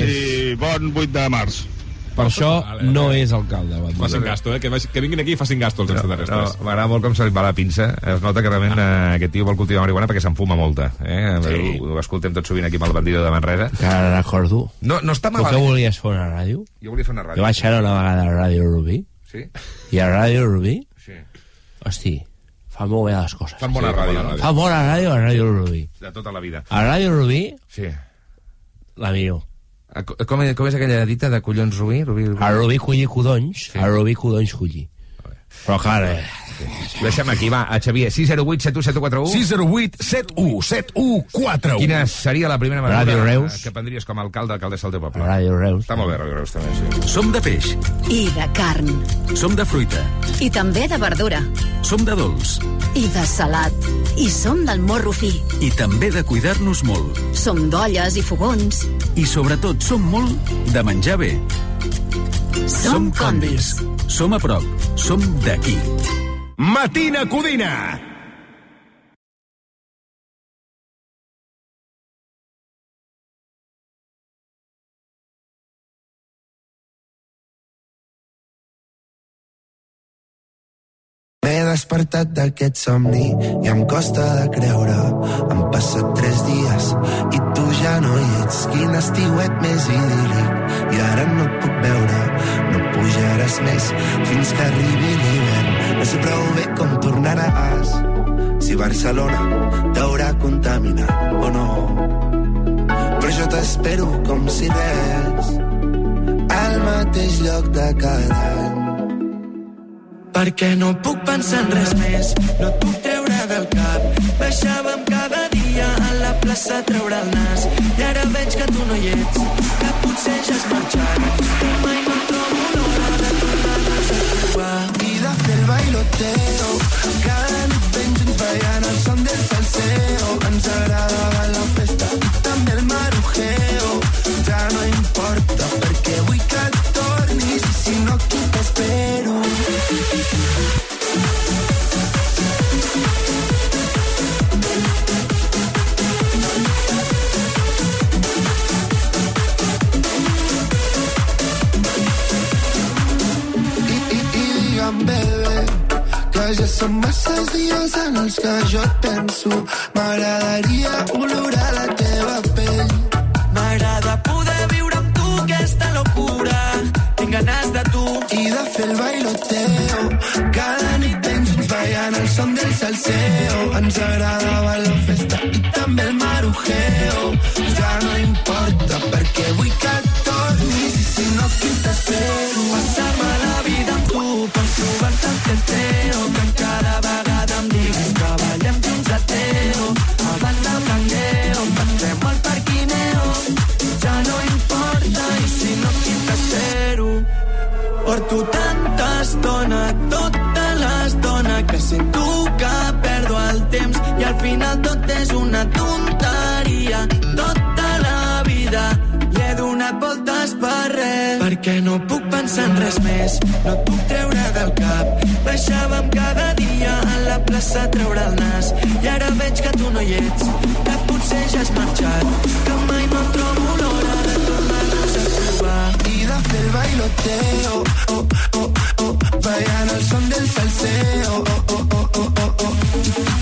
passi bon 8 de març. Per això no és alcalde. va dir. Facin gasto, eh? Que, vagi- que vinguin aquí i facin gasto els No, extraterrestres. no, M'agrada molt com se li va la pinça. Es nota que realment eh, aquest tio vol cultivar marihuana perquè se'n fuma molta. Eh? Sí. Ho, ho escoltem tot sovint aquí amb el bandido de Manresa. Que ara recordo. No, no està Tu què malament. volies fer una ràdio? Jo volia fer una ràdio. Jo vaig anar una vegada a Ràdio Rubí. Sí? I a Ràdio Rubí, Sí. hosti, fa molt bé les coses. Fan bona Sí, ràdio, bona no? ràdio. Fa bona ràdio a Ràdio Rubí. De tota la vida. A Ràdio Rubí, Sí. la millor. Co- Com, com és aquella dita de collons Rubí? Rubí, Rubí. A Rubí collir codonys, a Rubí codonys collir. Però clar, eh, Deixem aquí, va, a Xavier. 608 7171 608 71 7141. Quina seria la primera mesura Ràdio Reus. que prendries com a alcalde alcaldessa del teu poble? Ràdio Reus. Està molt bé, Ràdio Reus, també, sí. Som de peix, I de carn. som de fruita, I també de verdura. som de dolç I de salat. I som del morro fi. i també de cuidar-nos molt. Som d'olles i fogons. I sobretot som molt de menjar bé. Som condis. Som a prop. Som d'aquí. Matina Codina. M'he despertat d'aquest somni i em costa de creure. Han passat tres dies i tu ja no hi ets. Quin estiuet més idíl·lic i ara no et puc veure. No pujaràs més fins que arribi l'hivern. Sé prou bé com tornaràs si Barcelona t'haurà contaminat o no. Però jo t'espero com si res. Al mateix lloc de cada any. Perquè no puc pensar en res més, no et puc treure del cap. Baixàvem cada dia a la plaça a treure el nas, i ara veig que tu no hi ets, que potser ja has marxat, que mai bailoteo, cada nit ben junts ballant el son del salseo, ens agradava la festa són masses dies en els que jo et penso. M'agradaria olorar la teva pell. M'agrada poder viure amb tu aquesta locura. Tinc ganes de tu. I de fer el bailoteo. Cada nit junts ballant el son del salseo. Ens agradava la festa voltes per res. Perquè no puc pensar en res més, no et puc treure del cap. Baixàvem cada dia a la plaça a treure el nas i ara veig que tu no hi ets, que potser ja has marxat, que mai no trobo l'hora de tornar-nos a trobar. I de fer el bailoteo, oh, oh, oh, ballant el son del salseo, oh, oh, oh, oh, oh, oh.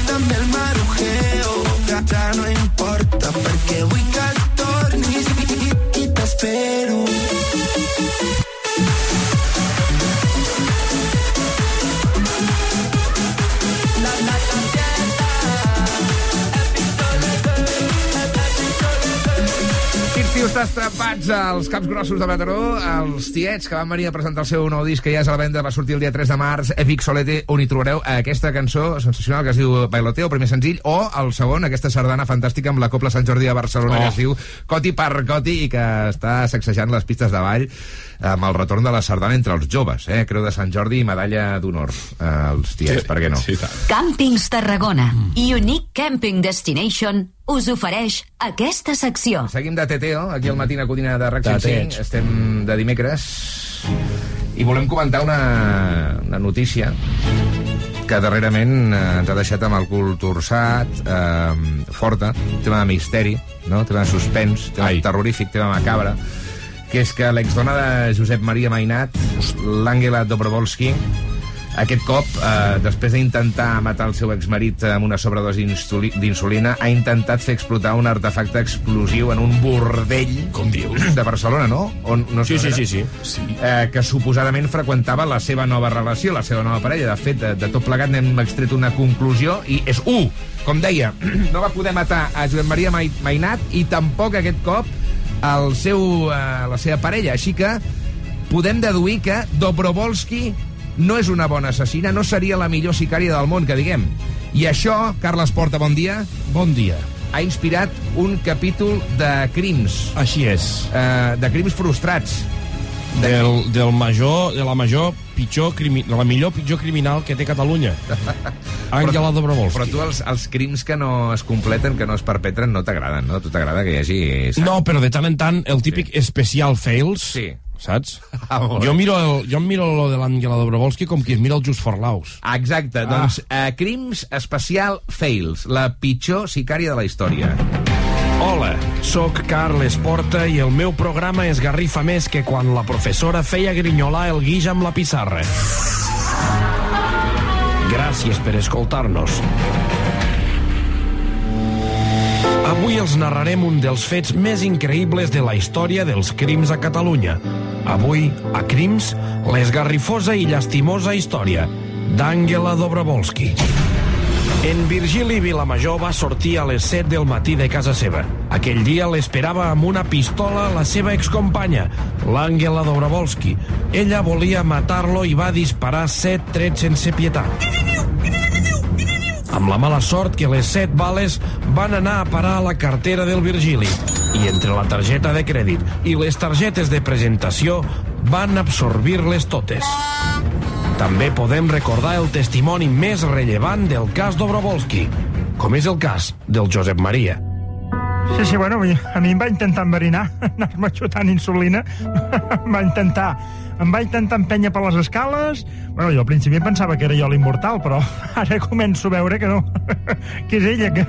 També el marujeo, ja, ja no importa perquè vull que Destrapats als caps grossos de Mataró, els tiets que van venir a presentar el seu nou disc que ja és a la venda, va sortir el dia 3 de març, Epic Solete, on hi trobareu aquesta cançó sensacional que es diu Bailoteo, primer senzill, o el segon, aquesta sardana fantàstica amb la Copla Sant Jordi a Barcelona, oh. que es diu Coti per Coti i que està sacsejant les pistes de ball amb el retorn de la sardana entre els joves, eh? Creu de Sant Jordi i medalla d'honor eh, als tiets, sí, per què no? Sí, tant. Càmpings Tarragona. Unique Camping Destination us ofereix aquesta secció. Seguim de Teteo, aquí al Matina Codina de RAC 105. Tetets. Estem de dimecres i volem comentar una, una notícia que darrerament eh, ens ha deixat amb el cul torçat, eh, forta, tema de misteri, no? tema de suspens, tema Ai. terrorífic, tema macabre. Que és que l'exdona de Josep Maria Mainat, l'Àngela Dobrovolski, aquest cop, eh, després d'intentar matar el seu exmarit amb una sobredosi d'insuli- d'insulina, ha intentat fer explotar un artefacte explosiu en un bordell Com dius? de Barcelona, no? On, no Sí, sí, era? sí, sí. eh, que suposadament freqüentava la seva nova relació, la seva nova parella. De fet, de, de tot plegat n'hem extret una conclusió i és u. Com deia, no va poder matar a Josep Maria Mai- Mainat i tampoc aquest cop el seu, eh, la seva parella. Així que podem deduir que Dobrovolski no és una bona assassina, no seria la millor sicària del món, que diguem. I això, Carles Porta, bon dia, Bon dia. ha inspirat un capítol de crims, Així és. eh, de crims frustrats. Del, del major, de la major pitjor crimi, la millor pitjor criminal que té Catalunya. Àngela Dobrovolski. Però tu els, els crims que no es completen, que no es perpetren, no t'agraden, no? A tu t'agrada que hi hagi... sang. No, però de tant en tant, el típic sí. especial fails, Sí. saps? Ah, jo miro, el, jo em miro lo de l'Àngela Dobrovolski com qui es mira el Just for Laus. Ah, Exacte, doncs eh, crims especial fails, la pitjor sicària de la història. Hola, sóc Carles Porta i el meu programa es garrifa més que quan la professora feia grinyolar el guix amb la pissarra. Gràcies per escoltar-nos. Avui els narrarem un dels fets més increïbles de la història dels crims a Catalunya. Avui, a Crims, l'esgarrifosa i llastimosa història d'Àngela Dobrovolski. En Virgili Vilamajor va sortir a les 7 del matí de casa seva. Aquell dia l'esperava amb una pistola la seva excompanya, l'Àngela Dobrovolski. Ella volia matar-lo i va disparar set trets sense pietat. Amb la mala sort que les set bales van anar a parar a la cartera del Virgili i entre la targeta de crèdit i les targetes de presentació van absorbir-les totes. També podem recordar el testimoni més rellevant del cas Dobrovolski, com és el cas del Josep Maria. Sí, sí, bueno, a mi em va intentar enverinar, anar-me xutant insulina. va intentar em va intentar empènyer per les escales. Bueno, jo al principi pensava que era jo l'immortal, però ara començo a veure que no. que és ella, que,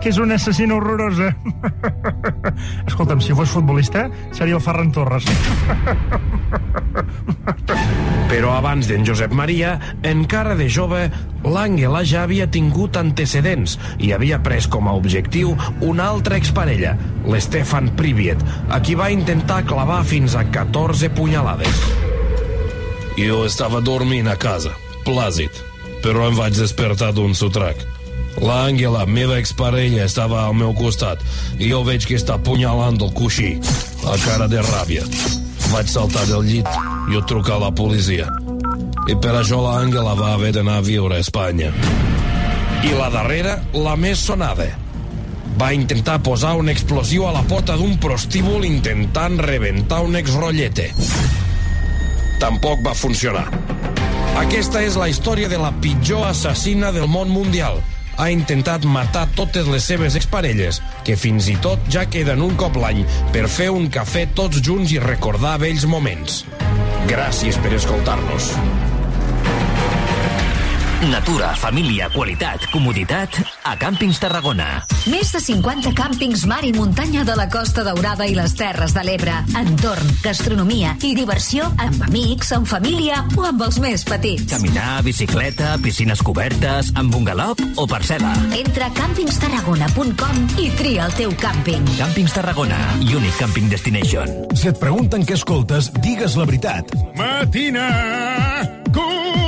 que és una assassina horrorosa. Escolta'm, si fos futbolista, seria el Ferran Torres. Però abans d'en Josep Maria, encara de jove, l'Àngela ja havia tingut antecedents i havia pres com a objectiu una altra exparella, l'Stefan Priviet, a qui va intentar clavar fins a 14 punyalades. Jo estava dormint a casa, plàcid, però em vaig despertar d'un sotrac. L'Àngela, meva exparella, estava al meu costat i jo veig que està punyalant el coixí, a cara de ràbia. Vaig saltar del llit i ho trucar la policia. I per això l'Àngela va haver d'anar a viure a Espanya. I la darrera, la més sonada. Va intentar posar un explosiu a la porta d'un prostíbul intentant rebentar un exrotllete. Tampoc va funcionar. Aquesta és la història de la pitjor assassina del món mundial. Ha intentat matar totes les seves exparelles, que fins i tot ja queden un cop l'any per fer un cafè tots junts i recordar vells moments. Gràcies per escoltar-nos. Natura, família, qualitat, comoditat a Càmpings Tarragona. Més de 50 càmpings mar i muntanya de la Costa Daurada i les Terres de l'Ebre. Entorn, gastronomia i diversió amb amics, amb família o amb els més petits. Caminar, bicicleta, piscines cobertes, amb bungalop o parcel·la. Entra a càmpingstarragona.com i tria el teu càmping. Càmpings Tarragona, Unique Camping Destination. Si et pregunten què escoltes, digues la veritat. Matina Codina.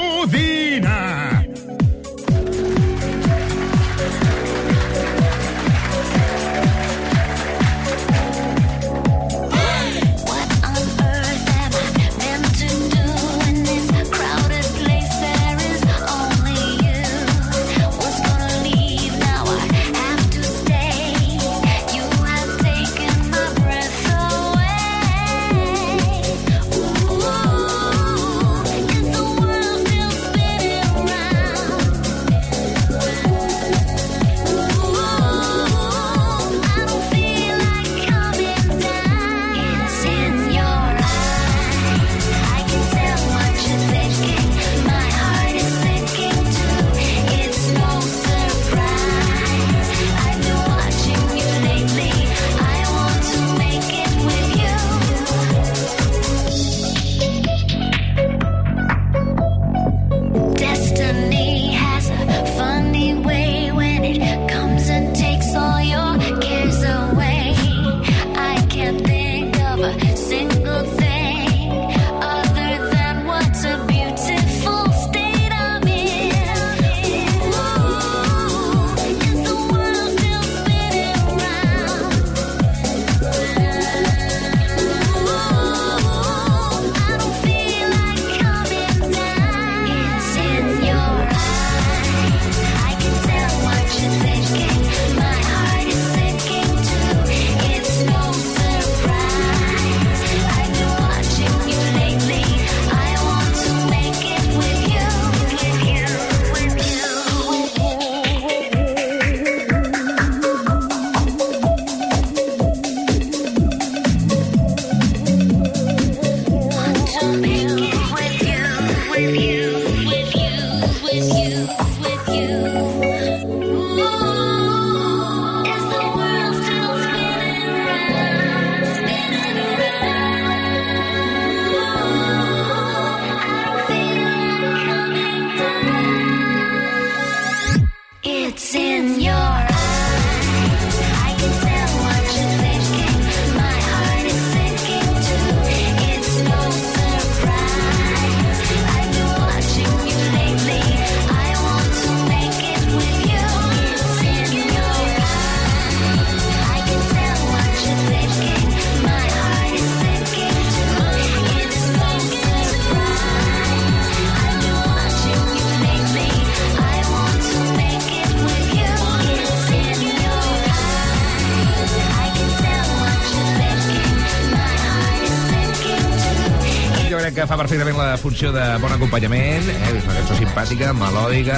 La funció de bon acompanyament, eh? és una cançó simpàtica, melòdica,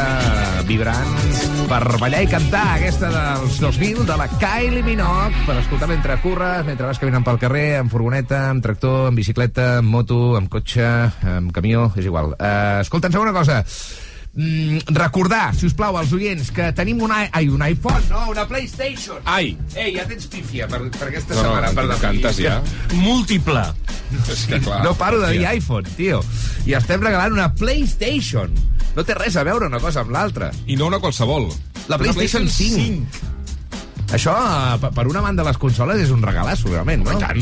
vibrant, per ballar i cantar aquesta dels 2000 de la Kylie Minogue, per escoltar mentre curres, mentre vas caminant pel carrer, amb furgoneta, amb tractor, amb bicicleta, amb moto, amb cotxe, amb camió, és igual. Uh, escolta, em sembla una cosa. Mm, recordar, si us plau, als oients, que tenim un, i ai, un iPhone, no, una PlayStation. Ai! Ei, ja tens pífia per, per aquesta No, no, setmana. per em cantes ja. Múltiple. És que clar. No paro de dir Ja. iPhone, tio. I estem regalant una PlayStation. No té res a veure una cosa amb l'altra. I no una qualsevol. La Una PlayStation 5. Això, eh, per- una banda de les consoles, és un regalasso, realment, no? Tant.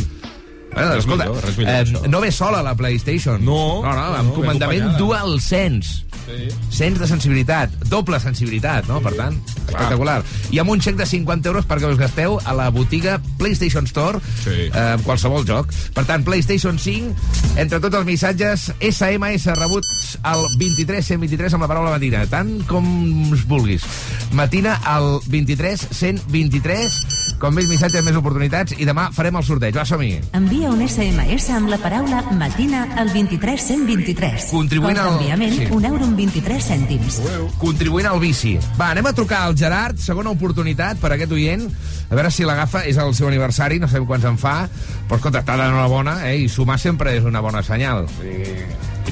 Bueno, Res escolta, millor, millor, eh, això. no ve sola la PlayStation. No, no, no, no, amb no, comandament. DualSense. Sí. Sens de sensibilitat, doble sensibilitat, no? Per tant, espectacular. I amb un xec de 50 euros perquè us gasteu a la botiga PlayStation Store Sí. eh, amb qualsevol joc. Per tant, PlayStation 5, entre tots els missatges SMS rebuts al 23 123 amb la paraula matina, tant com us vulguis. Matina al 23 123, com més missatges, més oportunitats, i demà farem el sorteig. Va, som-hi. Envia un SMS amb la paraula matina al 23123. Contribuint Cost al- sí. un euro amb 23 cèntims. contribuint al bici. Va, anem a trucar al Gerard, segona oportunitat per a aquest oient, a veure si l'agafa, és el seu aniversari, no sabem quants en fa, però escolta, està d'enhorabona, eh, i sumar sempre és una bona senyal.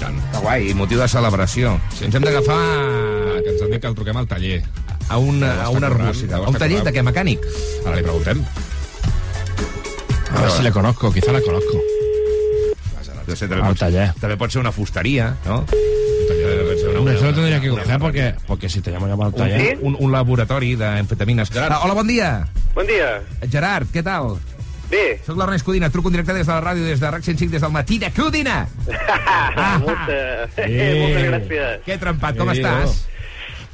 Tant. Està guai, i motiu de celebració. Sí. Ens hem d'agafar Ah, que ens han dit que el truquem al taller. a un, a una deu A un taller de què, mecànic? Ara li preguntem. A ver si le conozco, quizá le conozco. Ser, Al taller. També pot ser una fusteria, no? Una, Hombre, eso lo tendría que coger porque, porque si te llamo llamo al taller. un, un, laboratori d'amfetamines. Ah, hola, bon dia. Bon dia. Gerard, què tal? Bé. Soc l'Ernest Codina, truco en directe des de la ràdio, des de RAC 105, des del matí de Codina. Ah, Molta, moltes gràcies. Què trempat, com Eh, estàs?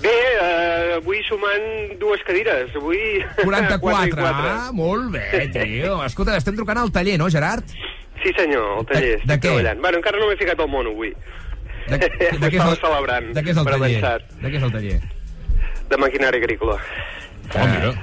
Bé, eh, avui sumant dues cadires. Avui... 44. quatre i quatre. Ah, molt bé, tio. Escolta, estem trucant al taller, no, Gerard? Sí, senyor, el taller. De- de què? treballant. Bueno, encara no m'he ficat al món avui. De, de, què és el, celebrant. de què és el taller? avançat. De què és el taller? De maquinària agrícola. Oh, mira.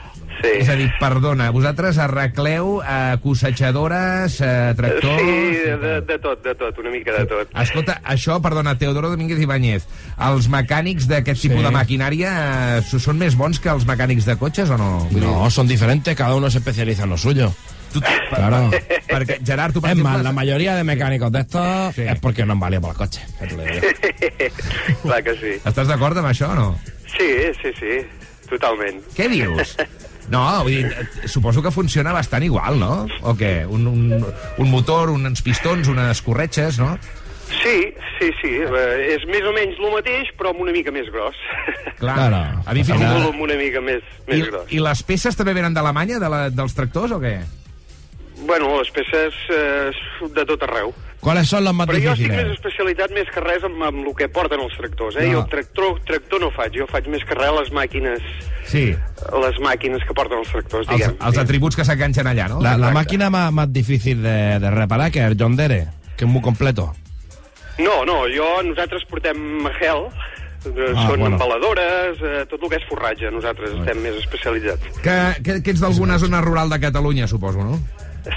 Sí. És a dir, perdona, vosaltres arregleu eh, cosetxadores, eh, tractors... Sí, de, de tot, de tot, una mica de tot. Escolta, això, perdona, Teodoro Domínguez Ibáñez, els mecànics d'aquest Sí. tipus de maquinària eh, són més bons que els mecànics de cotxes o no? Vull No, son diferentes, cada uno se especializa en lo suyo. Claro. Perquè, Gerard, tu, per Es más, la mayoría de mecánicos de estos Sí. es porque no han valido para los coches. Clar que sí. Estàs d'acord amb això o no? Sí, sí, sí, totalment. Què dius? No, vull dir, suposo que funciona bastant igual, no? O què? Un, un, un motor, uns pistons, unes corretxes, no? Sí, sí, sí. Eh, és més o menys el mateix, però amb una mica més gros. Clar. Claro. A mi Amb fins i tot... volum una mica més, I, més gros. I les peces també venen d'Alemanya, de la, dels tractors, o què? Bueno, les peces eh, de tot arreu. ¿Cuáles son las más Però jo estic més especialitat més que res amb, amb el que porten els tractors, eh? No. Jo el tractor, tractor no faig, jo faig més que res les màquines, Sí, les màquines que porten els tractors, els, diguem. els atributs que s'enganxen allà, no? La, la máquina más, más difícil de, de reparar que el John Dere, que es muy completo. No, no, jo, nosaltres portem gel, eh, Ah, són bueno. embaladores, eh, tot el que és forratge, nosaltres estem més especialitzats. Que, que, que ets d'alguna zona rural de Catalunya, suposo, no?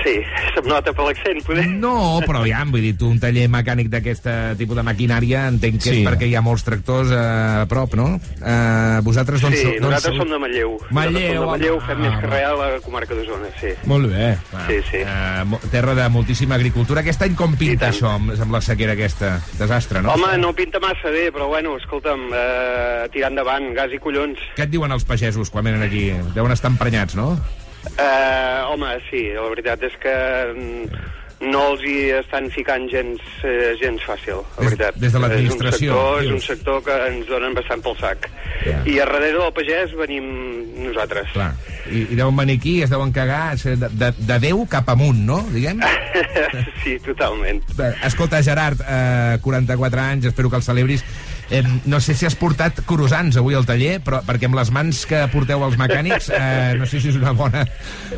Sí, se'm nota per l'accent, poder. No, però ja, vull dir, tu un taller mecànic d'aquest tipus de maquinària entenc que Sí. és perquè hi ha molts tractors eh, a prop, no? Eh, vosaltres d'on Sí, sou- d'on nosaltres som de Manlleu. Manlleu, Nosaltres som de Manlleu, fem més que res a la comarca d'Osona, sí. Molt bé. Sí, sí. Eh, terra de moltíssima agricultura. Aquest any com pinta això amb, amb la sequera aquesta? Desastre, no? Home, no pinta massa bé, però bueno, escolta'm, eh, tirar endavant, gas i collons. Què et diuen els pagesos quan venen aquí? Deuen estar emprenyats, no? Eh, home, sí, la veritat és que mm, no els hi estan ficant gens, eh, gens fàcil, la Des- veritat. des de l'administració, És un, sector, és un sector que ens donen bastant pel sac. Ja. I a darrere del pagès venim nosaltres. Clar. I, I deuen venir aquí, es deuen cagar de, de, de Déu cap amunt, no? Diguem? sí, totalment. Escolta, Gerard, eh, 44 anys, espero que el celebris. Eh, no sé si has portat croissants avui al taller, però perquè amb les mans que porteu els mecànics, eh, no sé si és una bona,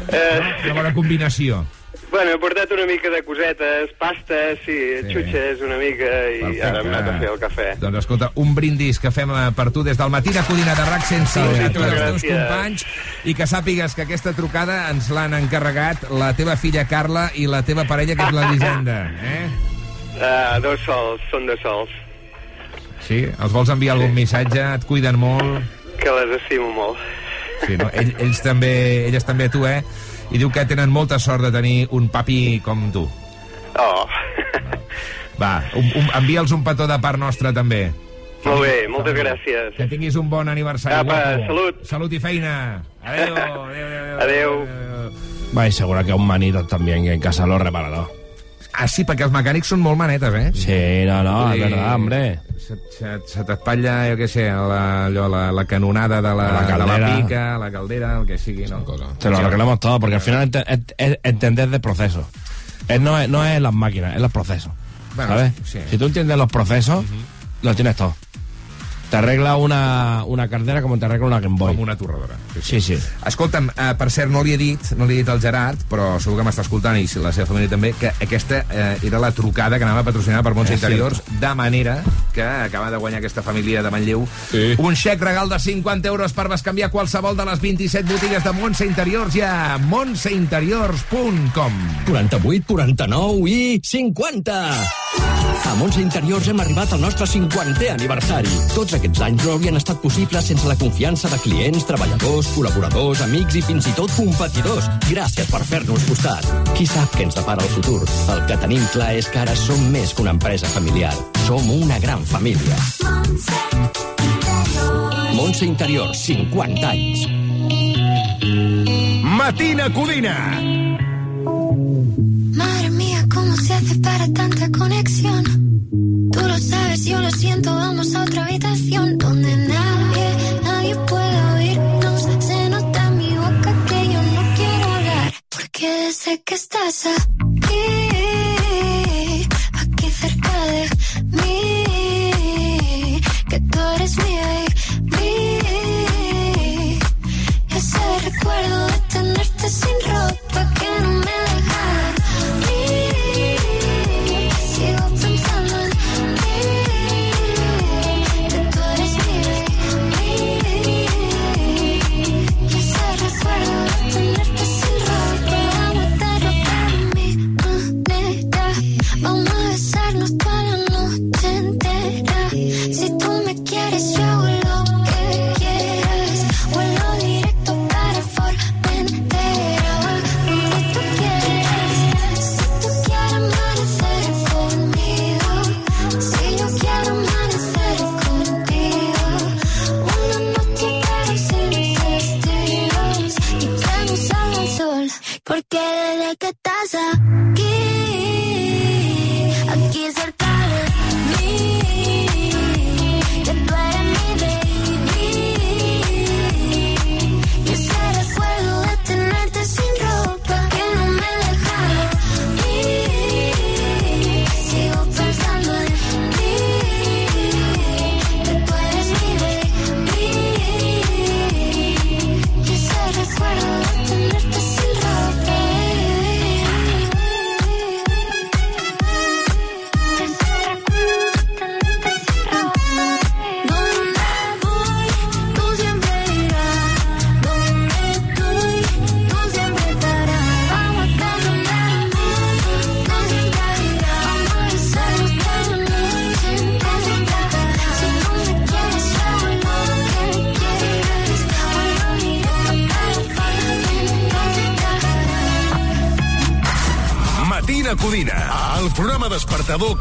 Eh, una bona combinació. bueno, he portat una mica de cosetes, pastes, sí, sí. xutxes una mica, i Perfecte. ara hem anat a fer el cafè. Doncs escolta, un brindis que fem eh, per tu des del matí de Codina de RAC 105 Salut, i tots els teus companys i que sàpigues que aquesta trucada ens l'han encarregat la teva filla Carla i la teva parella que és l'Elisenda. Eh? Uh, dos sols, són dos sols, Sí? Els vols enviar algun missatge? Et cuiden molt? que les estimo molt. Sí, no? Ell, ells també, elles també a tu, eh? I diu que tenen molta sort de tenir un papi com tu. Oh, Va, un, un, envia'ls un petó de part nostra, també. molt bé, moltes gràcies. Que tinguis un bon aniversari, Apa, guapo. salut. Salut i feina. Adéu, adéu, adéu. Adéu. Vais, seguro que un manito también en casa lo reparador. Ah, sí, perquè els mecànics són molt manetes, eh? Sí, no, no, dir, verdad, hombre. Se, se, se t'espatlla, jo què sé, la, allò, la, la canonada de la, La de la caldera. pica, la caldera, el que sigui, no? Te lo arreglamos todo, porque al final ent- ent- ent- entender de procesos. Es, no, es, no es las máquinas, es los procesos. Bueno, ¿Sabes? sí. Si tú entiendes los procesos, lo tienes todo. Te arregla una, una caldera como te arregla una Game Boy. Com una torradora. Sí, sí. Escolta'm, eh, per cert, no li he dit, no li he dit al Gerard, però segur que m'està escoltant i la seva família també, que aquesta eh, era la trucada que anava patrocinada per Montse És Interiors, de manera que acaba de guanyar aquesta família de Manlleu Sí. un xec regal de 50 euros per bescanviar qualsevol de les 27 botigues de Montse Interiors i a montseinteriors.com 48, 49 i 50. A Montse Interiors hem arribat al nostre 50è aniversari. Tots aquests anys no haurien estat possibles sense la confiança de clients, treballadors, col·laboradors, amics i fins i tot competidors. Gràcies per fer-nos costat. Qui sap què ens depara el futur? El que tenim clar és que ara som més que una empresa familiar. Som una gran família. Montse Interiors, 50 anys. Matina Codina. Madre mía, ¿cómo se hace para tanta conexión? Lo sabes, yo lo siento, vamos a otra habitación donde nadie, nadie puede oírnos. Se nota en mi boca que yo no quiero hablar, porque sé que estás aquí, aquí cerca de mí, que tú eres mi baby. Ese recuerdo de tenerte sin ropa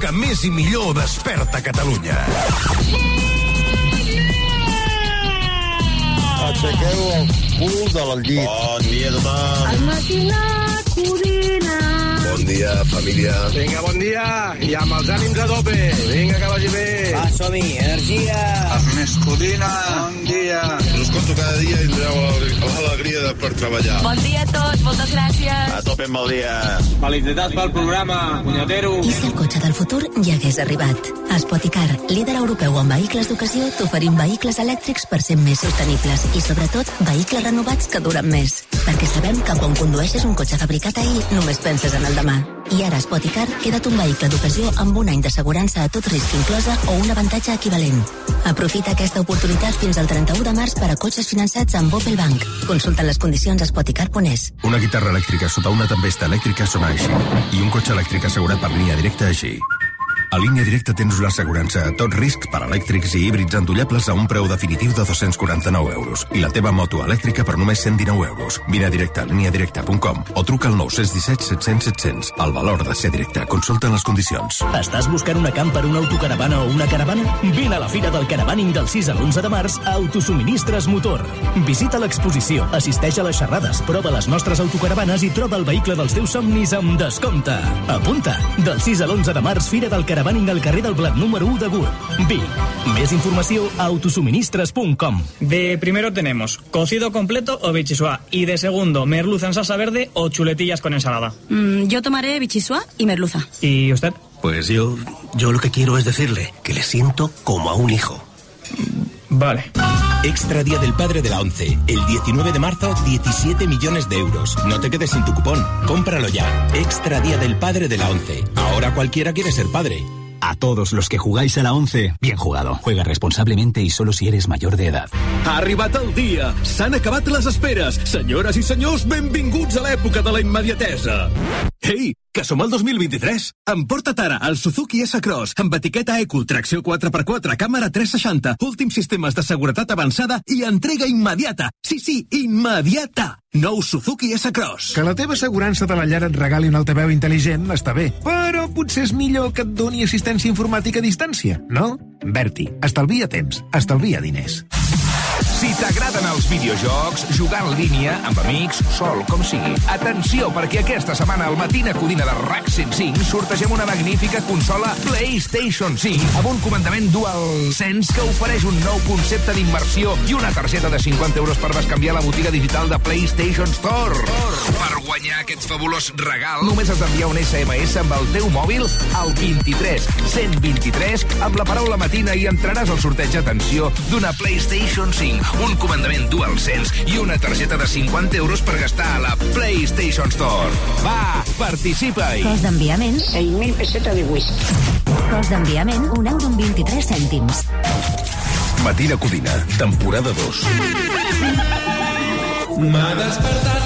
que més i millor desperta Catalunya. Aixequeu el cul del llit. Bon dia a tothom. El matinat Codina. Bon dia, família. Vinga, bon dia. I amb els ànims a tope. Vinga, que vagi bé. Va, som-hi. Energia. Ernest Codina. Bon dia. Us escolto cada dia i doneu l'alegria de per treballar. Bon dia a tots, moltes gràcies. A tope amb el dia. Felicitats pel programa, punyetero. I si el cotxe del futur ja hagués arribat? A Spoticar, líder europeu en vehicles d'ocasió, t'oferim vehicles elèctrics per ser més sostenibles i, sobretot, vehicles renovats que duren més. Perquè sabem que quan condueixes un cotxe fabricat ahir, només penses en el demà. I ara Spoticar, queda't un vehicle d'ocasió amb un any d'assegurança a tot risc inclosa o un avantatge equivalent. Aprofita aquesta oportunitat fins al 31 de març per a cotxes finançats amb Opel Bank. Consulta les condicions a spoticar.es. Una guitarra elèctrica sota una tempesta elèctrica sona així. I un cotxe elèctric assegurat per línia directa així. A línia directa tens l'assegurança a tot risc per elèctrics i híbrids endollables a un preu definitiu de 249 euros. I la teva moto elèctrica per només 119 euros. Vine a directe a líniadirecta.com o truca al 917 700 700. El valor de ser directe. Consulta les condicions. Estàs buscant una camper, una autocaravana o una caravana? Vine a la Fira del Caravaning del 6 a l'11 de març a Autosuministres Motor. Visita l'exposició, assisteix a les xerrades, prova les nostres autocaravanes i troba el vehicle dels teus somnis amb descompte. Apunta! Del 6 a l'11 de març, Fira del Caravaning al carrer del Blat número 1 de Gurb. Vic. Més informació a autosuministres.com. De primero tenemos cocido completo o bichisua. Y de segundo, merluza en salsa verde o chuletillas con ensalada. Mm, yo tomaré bichisua y merluza. ¿Y usted? Pues yo, yo lo que quiero es decirle que le siento como a un hijo. Vale. Extra Día del Padre de la ONCE. El 19 de marzo, 17 millones de euros. No te quedes sin tu cupón. Cómpralo ya. Extra Día del Padre de la ONCE. Ahora cualquiera quiere ser padre. A todos los que jugáis a la 11, bien jugado. Juega responsablemente y solo si eres mayor de edad. Ha arribat el dia. S'han acabat les esperes. Senyores i senyors, benvinguts a l'època de la immediatesa. Ei, que som al 2023. Emporta't ara el Suzuki S-Cross amb etiqueta Eco, tracció 4x4, càmera 360, últims sistemes de seguretat avançada i entrega immediata. Sí, sí, immediata. Nou Suzuki S-Cross. Que la teva assegurança de la llar et regali un altaveu intel·ligent està bé, però potser és millor que et doni assistència informàtica a distància, no? Berti, estalvia temps, estalvia diners. Si t'agraden els videojocs, jugar en línia, amb amics, sol, com sigui. Atenció, perquè aquesta setmana al Matina Codina de RAC 105 sortegem una magnífica consola PlayStation 5 amb un comandament DualSense que ofereix un nou concepte d'immersió i una targeta de 50 euros per bescanviar la botiga digital de PlayStation Store. Per guanyar aquest fabulós regal, només has d'enviar un SMS amb el teu mòbil al 23 123 amb la paraula matina i entraràs al sorteig, atenció, d'una PlayStation 5, un comandament DualSense i una targeta de 50 euros per gastar a la PlayStation Store. Va, participa-hi! Cost d'enviament... 6.000 pessetes de whisky. Cost d'enviament, un euro amb 23 cèntims. Matina Codina, temporada 2. M'ha despertat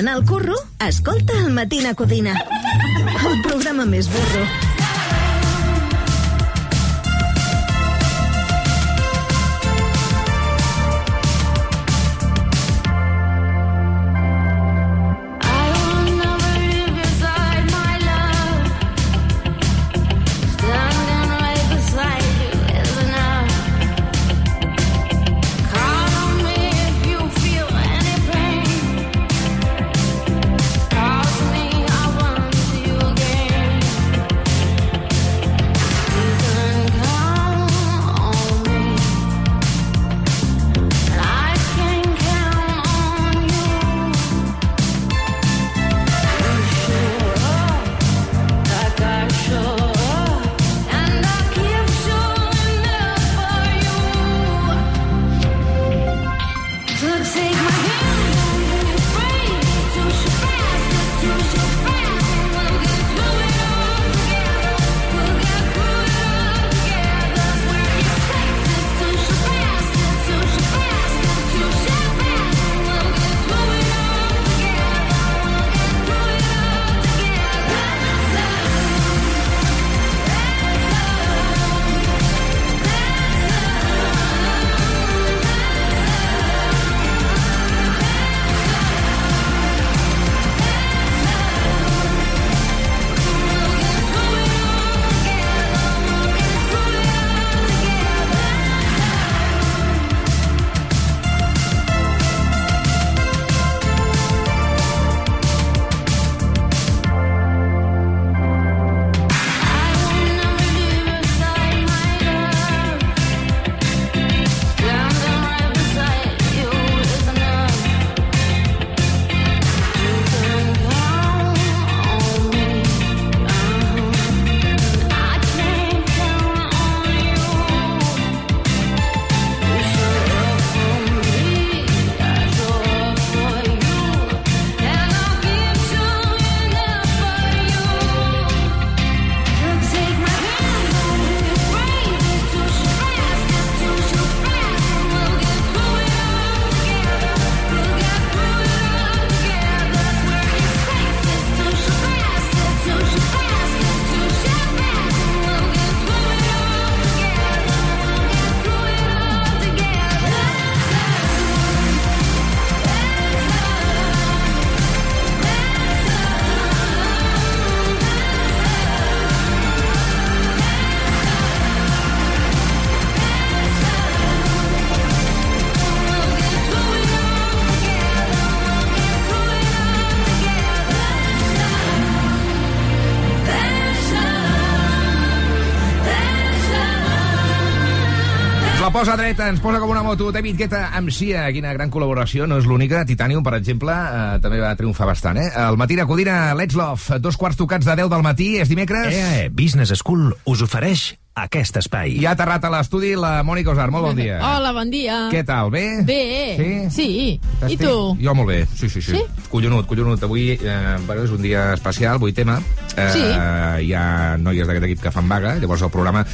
anar al curro, escolta el Matina Codina. El programa més burro. Posa dreta, ens posa com una moto. David Guetta amb Sia, quina gran col·laboració. No és l'única. Titanium, per exemple, eh, també va triomfar bastant, eh? El matí de Codina, Let's Love, dos quarts tocats de 10 del matí, és dimecres. EAE Business School us ofereix aquest espai. I ha aterrat a l'estudi la Mònica Osar. Molt bon dia. Hola, bon dia. Què tal, bé? Bé. Sí? Sí. I tu? Jo molt bé, sí, sí, sí. Sí? Collonut, collonut. Avui eh, bueno, és un dia especial, avui tema. Eh, Sí. Hi ha noies d'aquest equip que fan vaga, llavors el programa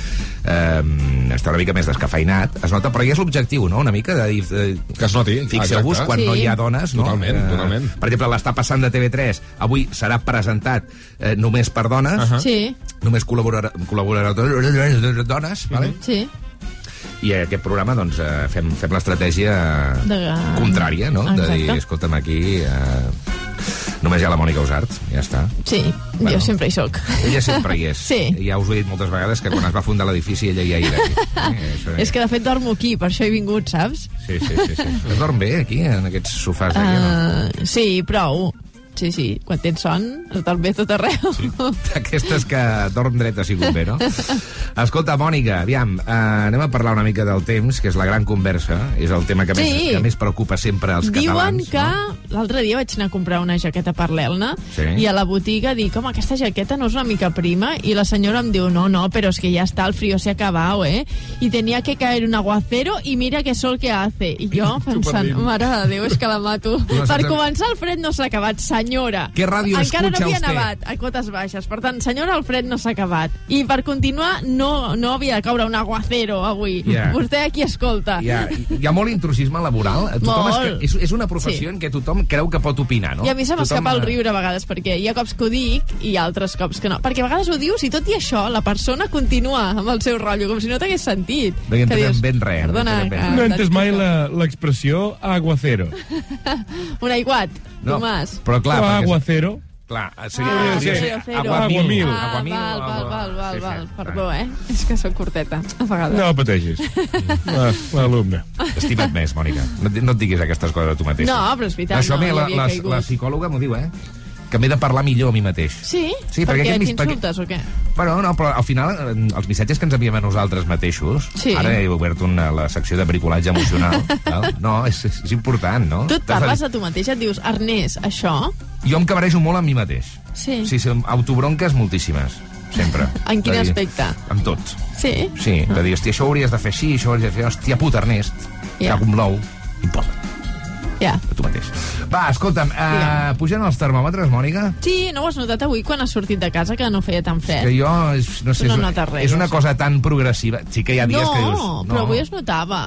eh, està una mica més descafeinat, es nota, però ja és l'objectiu, no?, una mica de dir... Eh, que es noti. Fixeu-vos exacte. quan Sí. no hi ha dones, no? Totalment, Eh, totalment. Per exemple, l'està passant de TV3, avui serà presentat eh, només per dones, Uh -huh. Sí. només col·laborar, col·laborar dones, vale? Sí. i a aquest programa doncs, eh, fem, fem l'estratègia De- contrària, no? De dir, Exacte. escolta'm, aquí eh, només hi ha la Mònica Usart, ja està. Sí, Bueno. jo sempre hi sóc. Ella sempre hi és. Sí. Ja us ho he dit moltes vegades que quan es va fundar l'edifici ella ja hi era. Eh, això És que, de fet, dormo aquí, per això he vingut, saps? Sí, sí, sí. sí. Es dorm bé aquí, en aquests sofàs d'aquí, no? Uh, sí, prou. Sí, sí, quan tens son, dorm bé tot arreu. Sí. D'aquestes que dorm dret ha sigut bé, no? Escolta, Mònica, aviam, eh, anem a parlar una mica del temps, que és la gran conversa, és el tema que, més, Sí. que més preocupa sempre els Diuen catalans. que l'altre dia vaig anar a comprar una jaqueta per l'Elna Sí. i a la botiga dic, home, aquesta jaqueta no és una mica prima? I la senyora em diu, no, no, pero es que ya está, el frío se ha acabado, ¿eh? Y tenía que caer un aguacero y mira qué sol que hace. I jo pensant, mare de Déu, és que la mato. No per començar, el fred no s'ha acabat, senyora. Què ràdio Encara no escucha havia usted? nevat a cotes baixes. Per tant, senyora, el fred no s'ha acabat. I per continuar, no, no havia de caure un aguacero avui. Ja. Vostè aquí escolta. Hi ha, hi ha molt intrusisme laboral. Tothom Molt. és, és, és una professió Sí. en què tothom creu que pot opinar, no? I a mi se m'escapa Tothom, el eh, riure a vegades, perquè hi ha cops que ho dic i altres cops que no. Perquè a vegades ho dius i tot i això la persona continua amb el seu rotllo, com si no t'hagués sentit. No hi Que entenem dius, ben res. Perdona, entenem ben. No he entès mai la- l'expressió aguacero. Un aiguat, No, Tomàs. Però clar, o perquè- aguacero. Clar, seria, Ah, podria ser aguacero. aguamil. Ah, aguamil, val, val, agua- val, val, sí, sí. val. Perdó, eh? És que sóc curteta, a vegades. No pateixis. La- L'alumne. Estima't més, Mònica. No, no et diguis aquestes coses a tu mateixa. No, però és veritat, Això no, a mi hi la, la, la psicòloga m'ho diu, eh? Que m'he de parlar millor a mi mateix. Sí? Sí, per perquè què? aquest T'insultes o què? Bueno, no, però al final eh, els missatges que ens enviem a nosaltres mateixos, Sí. ara he obert una, la secció de bricolatge emocional, val? no, és, és important, no? Tu et parles a tu mateixa, et dius, Ernest, això... Jo em cabrejo molt amb mi mateix. Sí. Sí, sí, autobronques moltíssimes, sempre. En quin dir- aspecte? En tot. Sí? Sí, de dir, hòstia, això hauries de fer així, això hauries de fer... Hòstia puta, Ernest, Ja. cago en l'ou, Ja. a tu mateix. Va, escolta'm, uh, pugen els termòmetres, Mònica? Sí, no ho has notat avui quan has sortit de casa que no feia tan fred? Que jo, és, no sé, Tu no és, res, és una cosa tan progressiva. Sí que hi ha dies no, que dius... No, però avui es notava.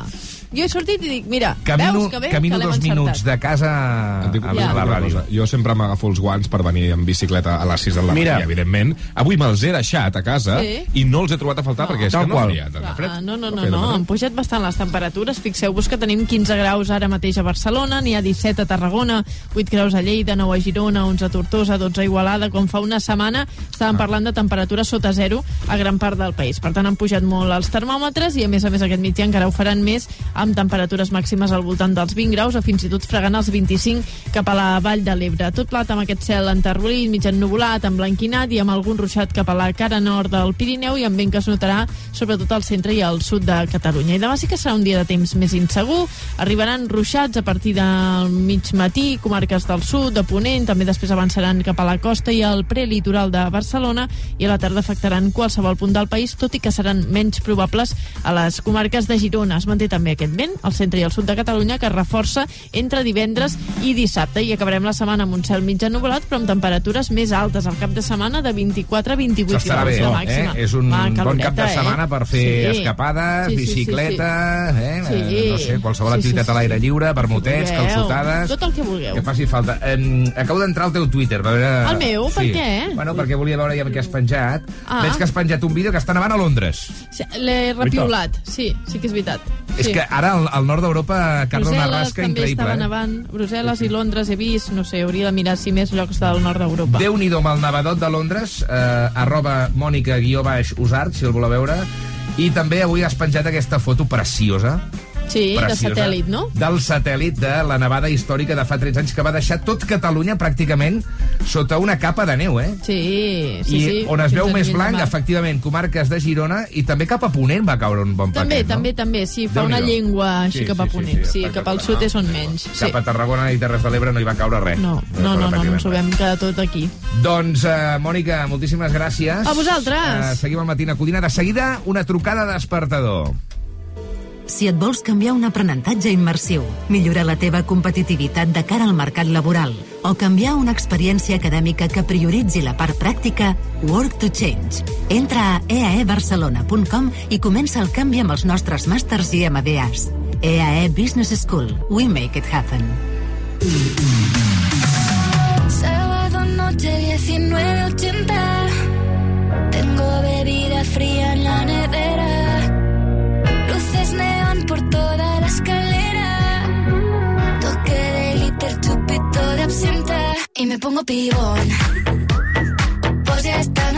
Jo he sortit i dic, mira, Camino, veus que bé, camino que dos minuts encertat. de casa a, Dic, a, Ja. a la ràdio. Jo sempre m'agafo els guants per venir en bicicleta a les 6 del matí, Mira. evidentment. Avui me'ls he deixat a casa Sí. i no els he trobat a faltar perquè és Tal que no qual. faria tant de fred. Ah, no, no, No no, feia no, de han pujat bastant les temperatures. Fixeu-vos que tenim 15 graus ara mateix a Barcelona, n'hi ha 17 a Tarragona, 8 graus a Lleida, 9 a Girona, 11 a Tortosa, 12 a Igualada. Com fa una setmana estàvem parlant de temperatures sota zero a gran part del país. Per tant, han pujat molt els termòmetres i, a més a més, aquest migdia encara ho faran més amb temperatures màximes al voltant dels 20 graus o fins i tot fregant els 25 cap a la Vall de l'Ebre. Tot plat amb aquest cel enterrolit, mig ennuvolat, emblanquinat i amb algun ruixat cap a la cara nord del Pirineu i amb vent que es notarà sobretot al centre i al sud de Catalunya. I demà sí que serà un dia de temps més insegur. Arribaran ruixats a partir del mig matí, comarques del sud, de Ponent, també després avançaran cap a la costa i al prelitoral de Barcelona i a la tarda afectaran qualsevol punt del país, tot i que seran menys probables a les comarques de Girona. Es manté també aquest vent al centre i al sud de Catalunya que es reforça entre divendres i dissabte i acabarem la setmana amb un cel mig ennuvolat però amb temperatures més altes al cap de setmana de 24 a 28 S'estarà graus bé, de eh? màxima. És un Va, bon caloreta, cap de setmana per fer Sí. escapades, Sí, sí, sí, sí. bicicleta, eh? Sí. eh, no sé, qualsevol Sí, sí, activitat sí, a l'aire sí. lliure, vermutets, calçotades... Tot el que vulgueu. Que faci falta. Eh, acabo d'entrar al teu Twitter. Per veure... El meu? Per què? Bueno, perquè volia veure ja què has penjat. Ah. Veig que has penjat un vídeo que està nevant a Londres. Sí, L'he repiolat, sí, sí que és veritat. És sí. que ara al, al nord d'Europa carna una Brussel·les rasca també increïble. Eh? nevant. Brussel·les i Londres he vist, no sé, hauria de mirar si més llocs del nord d'Europa. Déu-n'hi-do amb el nevadot de Londres, eh, arroba mònica guió baix usart, si el voleu veure. I també avui has penjat aquesta foto preciosa. Sí, de preciosa, satèl·lit, no? Del satèl·lit de la nevada històrica de fa 13 anys, que va deixar tot Catalunya pràcticament sota una capa de neu, eh? Sí, sí, I sí. on es veu més de blanc, efectivament, comarques de Girona, i també cap a Ponent va caure un bon També, paquet, no? també, també, sí, fa una llengua així Sí, cap a sí, sí, ponent. sí, Sí, cap al sud és on menys. Sí. Cap a Tarragona i Terres de l'Ebre no hi va caure res. No, no, no, no, pràcticament ens ho vam quedar tot aquí. Doncs, uh, Mònica, moltíssimes gràcies. A vosaltres. Uh, seguim al Matina Codina. De seguida, una trucada de despertador. Si et vols canviar un aprenentatge immersiu, millorar la teva competitivitat de cara al mercat laboral o canviar una experiència acadèmica que prioritzi la part pràctica, Work to Change. Entra a eaebarcelona.com i comença el canvi amb els nostres màsters i MBAs. EAE Business School. We make it happen. Sábado noche 19.80 Tengo bebida fría en la nevera escalera. Toque de glitter, chupito de absenta. Y me pongo pibón. Pues ya esta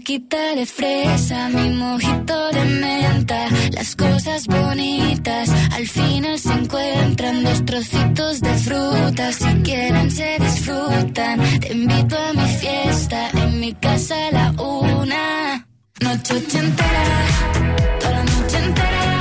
Tu boquita de fresa, mi mojito de menta Las cosas bonitas al final se encuentran Dos trocitos de fruta, si quieren se disfrutan Te invito a mi fiesta, en mi casa a la una Noche ochentera, toda la noche entera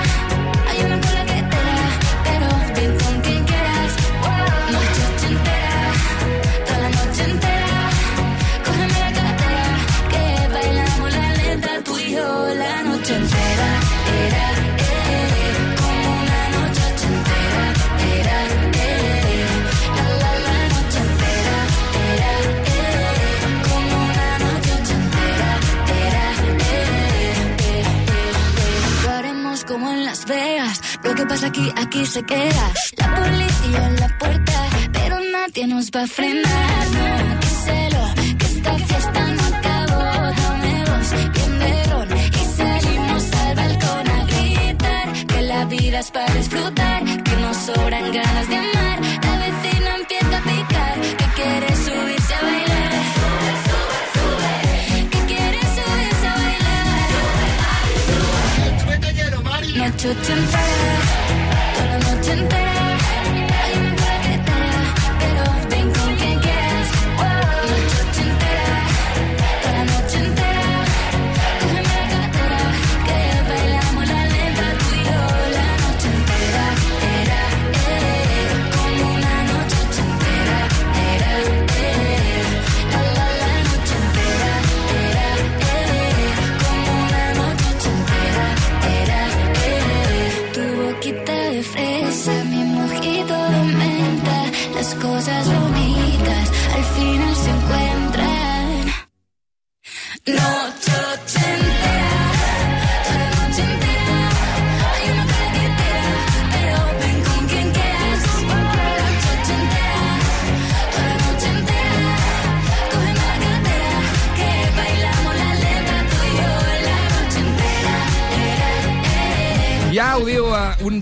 Las Vegas. Lo que pasa aquí, aquí se queda. La policía en la puerta, pero nadie nos va a frenar. shouldn't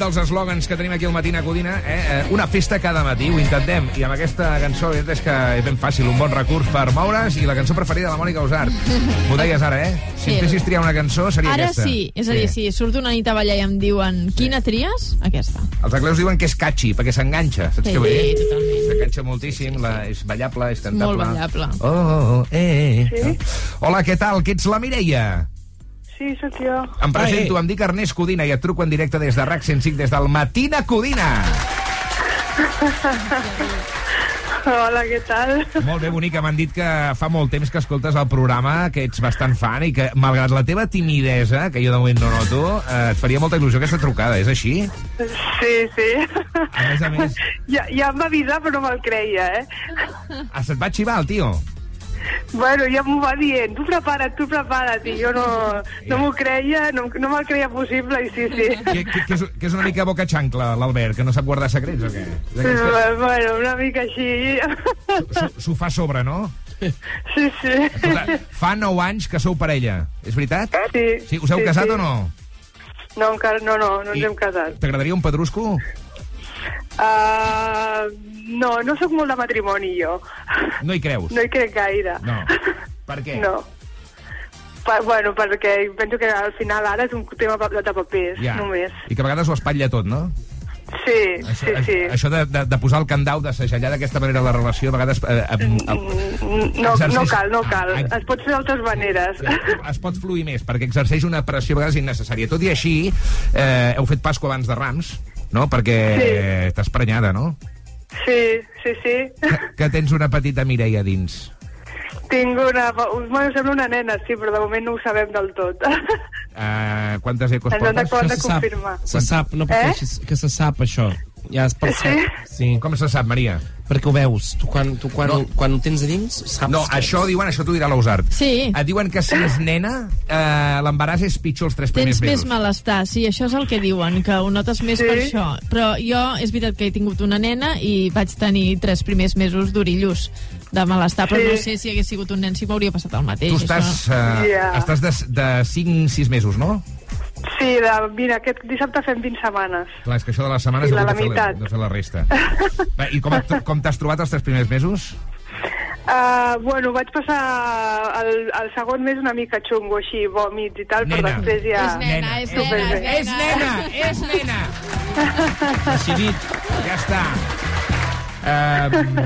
dels eslògans que tenim aquí al Matina Codina, eh? Uh, una festa cada matí, ho intentem. I amb aquesta cançó, veritat és que és ben fàcil, un bon recurs per moure's i la cançó preferida de la Mònica Usart. M'ho deies ara, eh? Si Sí. em fessis triar una cançó, seria Ara aquesta. sí, és a dir, sí, surto una nit a ballar i em diuen quina tries? Aquesta. Els anglesos diuen que és catchy, perquè s'enganxa, saps Sí, què vull dir? totalment. S'enganxa moltíssim, la, és ballable, és cantable. Molt ballable. Oh, oh, oh, eh, eh. Sí? Hola, què tal? Que ets la Mireia? Sí, sóc jo. Em presento, em dic Ernest Codina i et truco en directe des de RAC 105, des del Matina Codina. Hola, què tal? Molt bé, bonica. M'han dit que fa molt temps que escoltes el programa, que ets bastant fan i que, malgrat la teva timidesa, que jo de moment no noto, eh, et faria molta il·lusió aquesta trucada. És així? Sí, sí. A més a més... Ja, ja em va avisar, però no me'l creia, eh? Ah, se't va xivar el tio? Bueno, ja m'ho va dient, tu prepara't, tu prepara't, i jo no, no m'ho creia, no, no me'l creia possible, i sí, sí. Que, que, que, és, que és una mica boca xancla, l'Albert, que no sap guardar secrets o què? Que Bueno, una mica així. s'ho- fa sobre, no? Sí, sí. Escolta, fa 9 anys que sou parella, és veritat? Sí. Sí, us heu sí, casat sí. o no? No, encara no, no, no ens hem casat. T'agradaria un pedrusco? Uh, no, no sóc molt de matrimoni, jo. No hi creus? No hi crec gaire. No. Per què? No. Pa, bueno, perquè penso que al final ara és un tema de papers, Ja. només. I que a vegades ho espatlla tot, no? Sí, sí, sí. Això de, de, de posar el candau, de segellar d'aquesta manera la relació, a vegades... Eh, eh, el, No, exerceix- no cal, no cal. Ah, Es pot fer d'altres maneres. es pot fluir més, perquè exerceix una pressió a vegades innecessària. Tot i així, eh, heu fet Pasqua abans de Rams, no? Perquè Sí. t'has prenyada, no? Sí, sí, sí. Que tens una petita Mireia dins. Tinc una... Bueno, sembla una nena, sí, però de moment no ho sabem del tot. Uh, quantes ecos Ens portes? han de confirmar. Se sap, no pateixis, que se sap això. Ja es percep. Sí? Com se sap, Maria? Perquè ho veus. Tu quan, tu quan, No. no. quan ho tens a dins, saps... No, que- això diuen, això t'ho dirà l'Ausart. Sí. Et diuen que si és nena, eh, l'embaràs és pitjor els tres primers Tens més mesos. malestar, sí, això és el que diuen, que ho notes més Sí? per això. Però jo, és veritat que he tingut una nena i vaig tenir tres primers mesos d'orillos de malestar, però Sí. no sé si hagués sigut un nen si m'hauria passat el mateix. Tu estàs, això. eh, Ja. estàs de, de 5-6 mesos, no? Sí, de, mira, aquest dissabte fem 20 setmanes. Clar, és que això de les setmanes Sí, he la- hagut la de, fer la, de fer la resta. Bé, I com, et- com t'has trobat els tres primers mesos? Uh, bueno, vaig passar el, el segon mes una mica xungo, així, vòmits i tal, però Nena. després ja... És nena, és nena, Superbé. és nena. És nena! Decidit. Ja està. Um,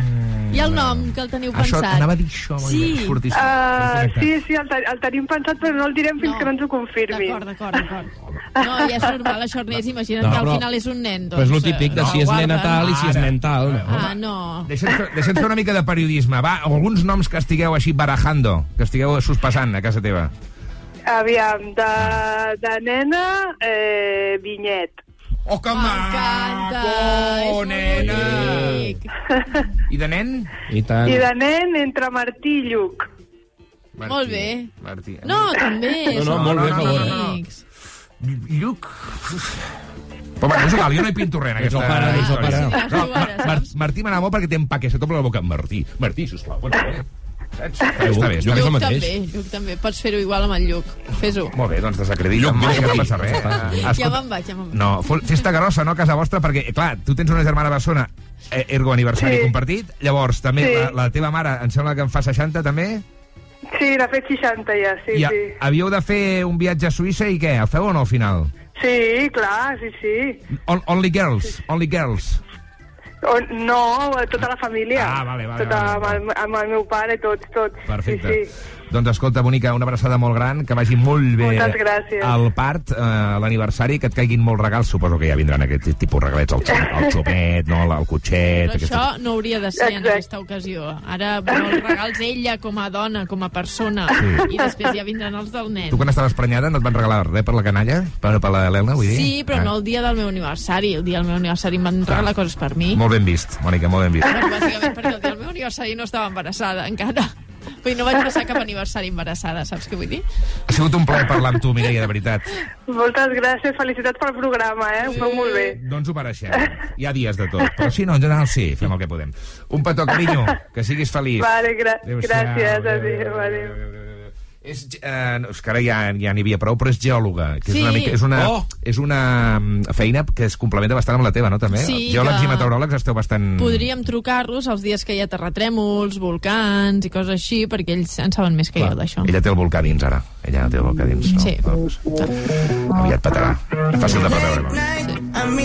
I el nom, que el teniu Això, pensat? anava a dir això, Sí. fortíssim. Uh, sí, sí, el, te- el tenim pensat, però no el direm fins No. que no ens ho confirmin. D'acord, d'acord, d'acord. No, ja és normal, això, Ernest, imagina't No, que al però- final és un nen. Però és Doncs, el típic de eh, si és nena tal i si és nen tal. No? Ah, no. Deixa'ns fer, una mica de periodisme. Va, alguns noms que estigueu així barajando, que estigueu sospesant a casa teva. Aviam, de, de nena, eh, Vinyet. Oh, que maco, nena! I de nen? I tant. I de nen, entre Martí i Lluc. Martí. Molt bé. Martí. No, també. No, no, molt bé, a favor. amics. Lluc... Però bueno, és igual, jo no hi pinto res en aquesta pare, història. pare. Saps? Martí m'anava molt perquè té empaque, se t'omple la boca. Martí, Martí, sisplau. Bueno, bé. Saps? Està bé, està bé. Està Lluc Lluc mateix. també, Lluc també. Pots fer-ho igual amb el Lluc. Fes-ho. Molt bé, doncs desacredita. Lluc, Lluc, no Lluc. passa res. Ja me'n vaig, ja me'n vaig. No, festa grossa, no, a casa vostra, perquè, clar, tu tens una germana bessona, eh, ergo aniversari Sí. compartit, llavors també Sí. la, la teva mare, em sembla que en fa 60 també, Sí, n'ha fet 60 ja, sí, i a, sí. havíeu de fer un viatge a Suïssa i què, el feu o no al final? Sí, clar, sí, sí. On, only girls, only girls. O, no, tota la família. Ah, vale, vale, Tota, vale, vale. Amb, el, amb el meu pare, tots, tots. Perfecte. Sí, sí. Doncs escolta, bonica, una abraçada molt gran, que vagi molt bé el part, eh, l'aniversari, que et caiguin molts regals, suposo que ja vindran aquest tipus de regalets, el, xo- el xopet, no, el cotxet... Però aquesta- això no hauria de ser en aquesta ocasió. Ara vol els regals ella com a dona, com a persona, Sí. i després ja vindran els del nen. Tu quan estaves prenyada no et van regalar res per la canalla? Per, per l'Helena, vull dir? Sí, però Ah, no el dia del meu aniversari. El dia del meu aniversari em van regalar coses per mi. Molt ben vist, Mònica, molt ben vist. Bueno, bàsicament perquè el dia del meu aniversari no estava embarassada encara. Vull dir, no vaig passar cap aniversari embarassada, saps què vull dir? Ha sigut un plaer parlar amb tu, Mireia, de veritat. Moltes gràcies, felicitats pel programa, eh? Ho feu molt bé. No ens ho mereixem. Hi ha dies de tot. Però sí, no, en general sí, fem el que podem. Un petó, carinyo, que siguis feliç. Vale, gra Adéu-siau. gràcies, Adéu, adéu, adéu. És, eh, no, és que ara ja ja n'hi havia prou, però és geòloga, que és Sí. una, mica, és una, Oh! és una mm, feina que es complementa bastant amb la teva, no, també? Sí, Geòlegs que- i meteoròlegs esteu bastant... Podríem trucar-los els dies que hi ha terratrèmols, volcans i coses així, perquè ells en saben més que jo d'això. Ella té el volcà dins, ara. Ella té el volcà dins, no? Sí. Doncs, aviat petarà. Fàcil de preveure, no? I'm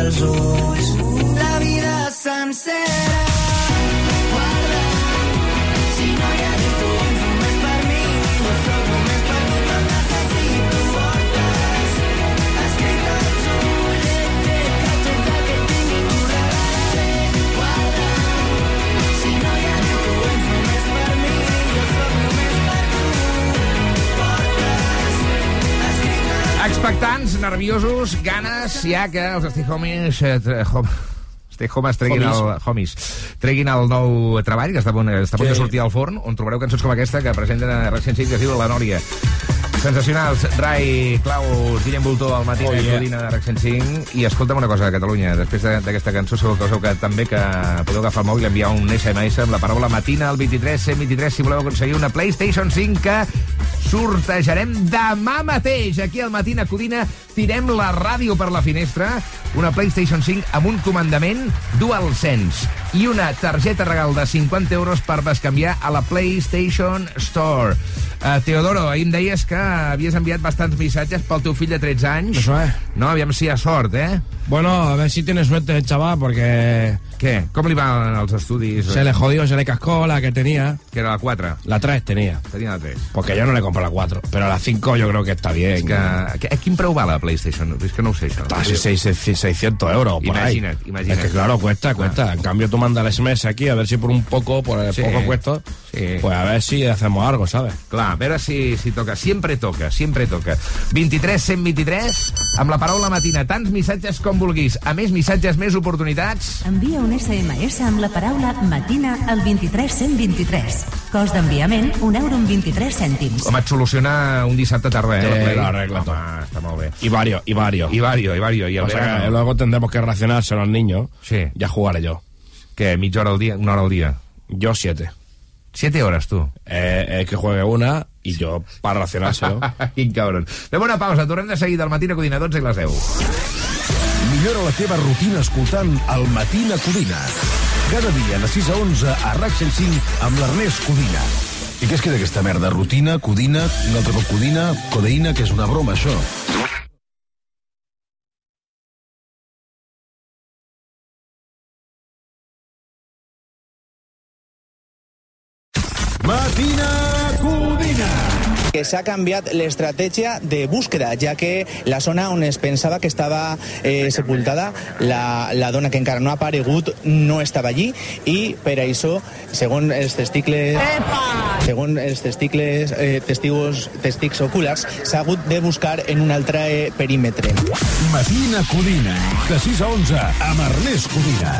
els ulls la vida sencera. Nerviosos, ganes, ja que els Stay Homies... Eh, Stay Homes treguin el, Homies. homies, treguin el nou treball, que està a punt, està a punt Sí. de sortir al forn, on trobareu cançons com aquesta que presenten Evil, que es diu La Nòria. Sensacionals, Rai, Claus, Guillem Voltor, al matí Oh, yeah. Codina de RAC 105. I escolta'm una cosa, Catalunya, després de- d'aquesta cançó segur que que també que podeu agafar el mòbil i enviar un SMS amb la paraula matina al 23 123 si voleu aconseguir una PlayStation 5 que sortejarem demà mateix. Aquí al Matina Codina tirem la ràdio per la finestra, una PlayStation 5 amb un comandament DualSense i una targeta regal de 50 euros per bescanviar a la PlayStation Store. Uh, Teodoro, ahir em deies que havies enviat bastants missatges pel teu fill de 13 anys. Eso es. No, aviam si hi ha sort, eh? Bueno, a ver si tiene suerte el chaval, porque Què? Com li van els estudis? se le jodió, se le cascó la que tenía. Que era la 4. La 3 tenía. Tenia la 3. Porque yo no le compro la 4. Pero la 5 yo creo que está bien. Que, que, a quin preu va la PlayStation? És que no ho sé, això. Casi seis- seis- 600 euros por Imagina't, ahí. imagina't. Es que claro, cuesta, cuesta. En cambio tú mandas el SMS aquí a ver si por un poco, por el Sí. poco cuesta, Sí. pues a ver si hacemos algo, ¿sabes? Clar, a veure si, si toca. Sempre toca, sempre toca. 23 123, amb la paraula matina, tants missatges com vulguis. A més missatges, més oportunitats. Envia un SMS amb la paraula matina al 23123. Cost d'enviament, un euro amb 23 cèntims. Com et soluciona un dissabte tarda, eh? La Play? lo arregla Home, todo. Està molt bé. Y varios, y varios. I vario, i vario. I el o sea, que luego tendremos que racionarse a los niños. Sí. Ya jugaré yo. Què, mitja hora al dia? Una hora al dia? Yo siete. Siete hores, tu? Eh, es que juegue una y yo para racionárselo. Quin cabron. Fem una pausa, tornem de seguida al matí a Codina, 12 i les 10. Millora la teva rutina escoltant el Matina Codina. Cada dia de 6 a 11 a RAC 105 amb l'Ernest Codina. I què es queda aquesta merda? Rutina, codina, un altre cop codina, codeïna, que és una broma, això. Que s'ha canviat l'estratègia de búsqueda, ja que la zona on es pensava que estava eh, sepultada la, la dona que encara no ha aparegut no estava allí i per això, segons els testicles segons els testicles eh, testigos, testics oculars s'ha hagut de buscar en un altre eh, perímetre. Matina Codina. De 6 a 11 amb Ernest Codina.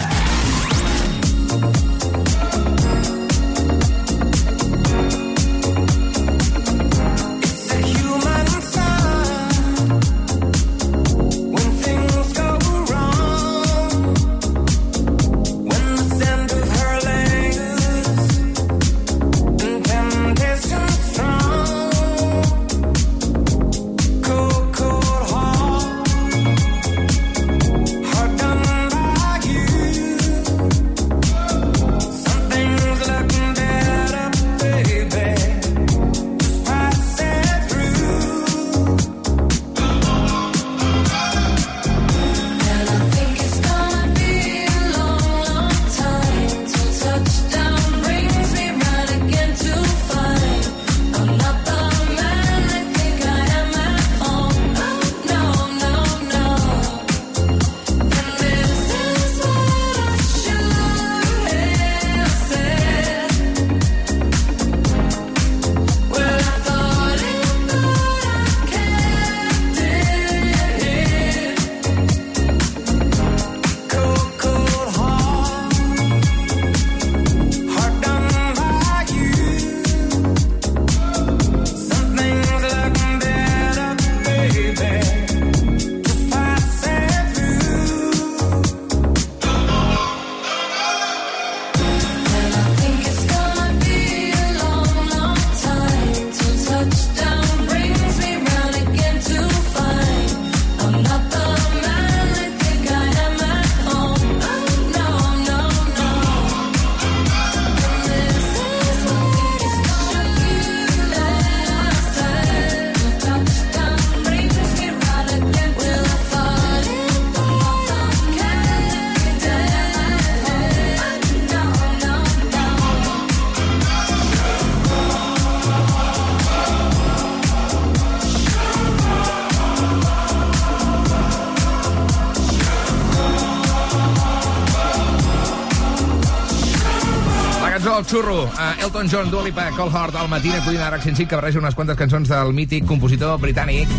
Del xurro, uh, Elton John, Dua Lipa, Cold Heart, al matí a Codina RAC 105, que barreja unes quantes cançons del mític compositor britànic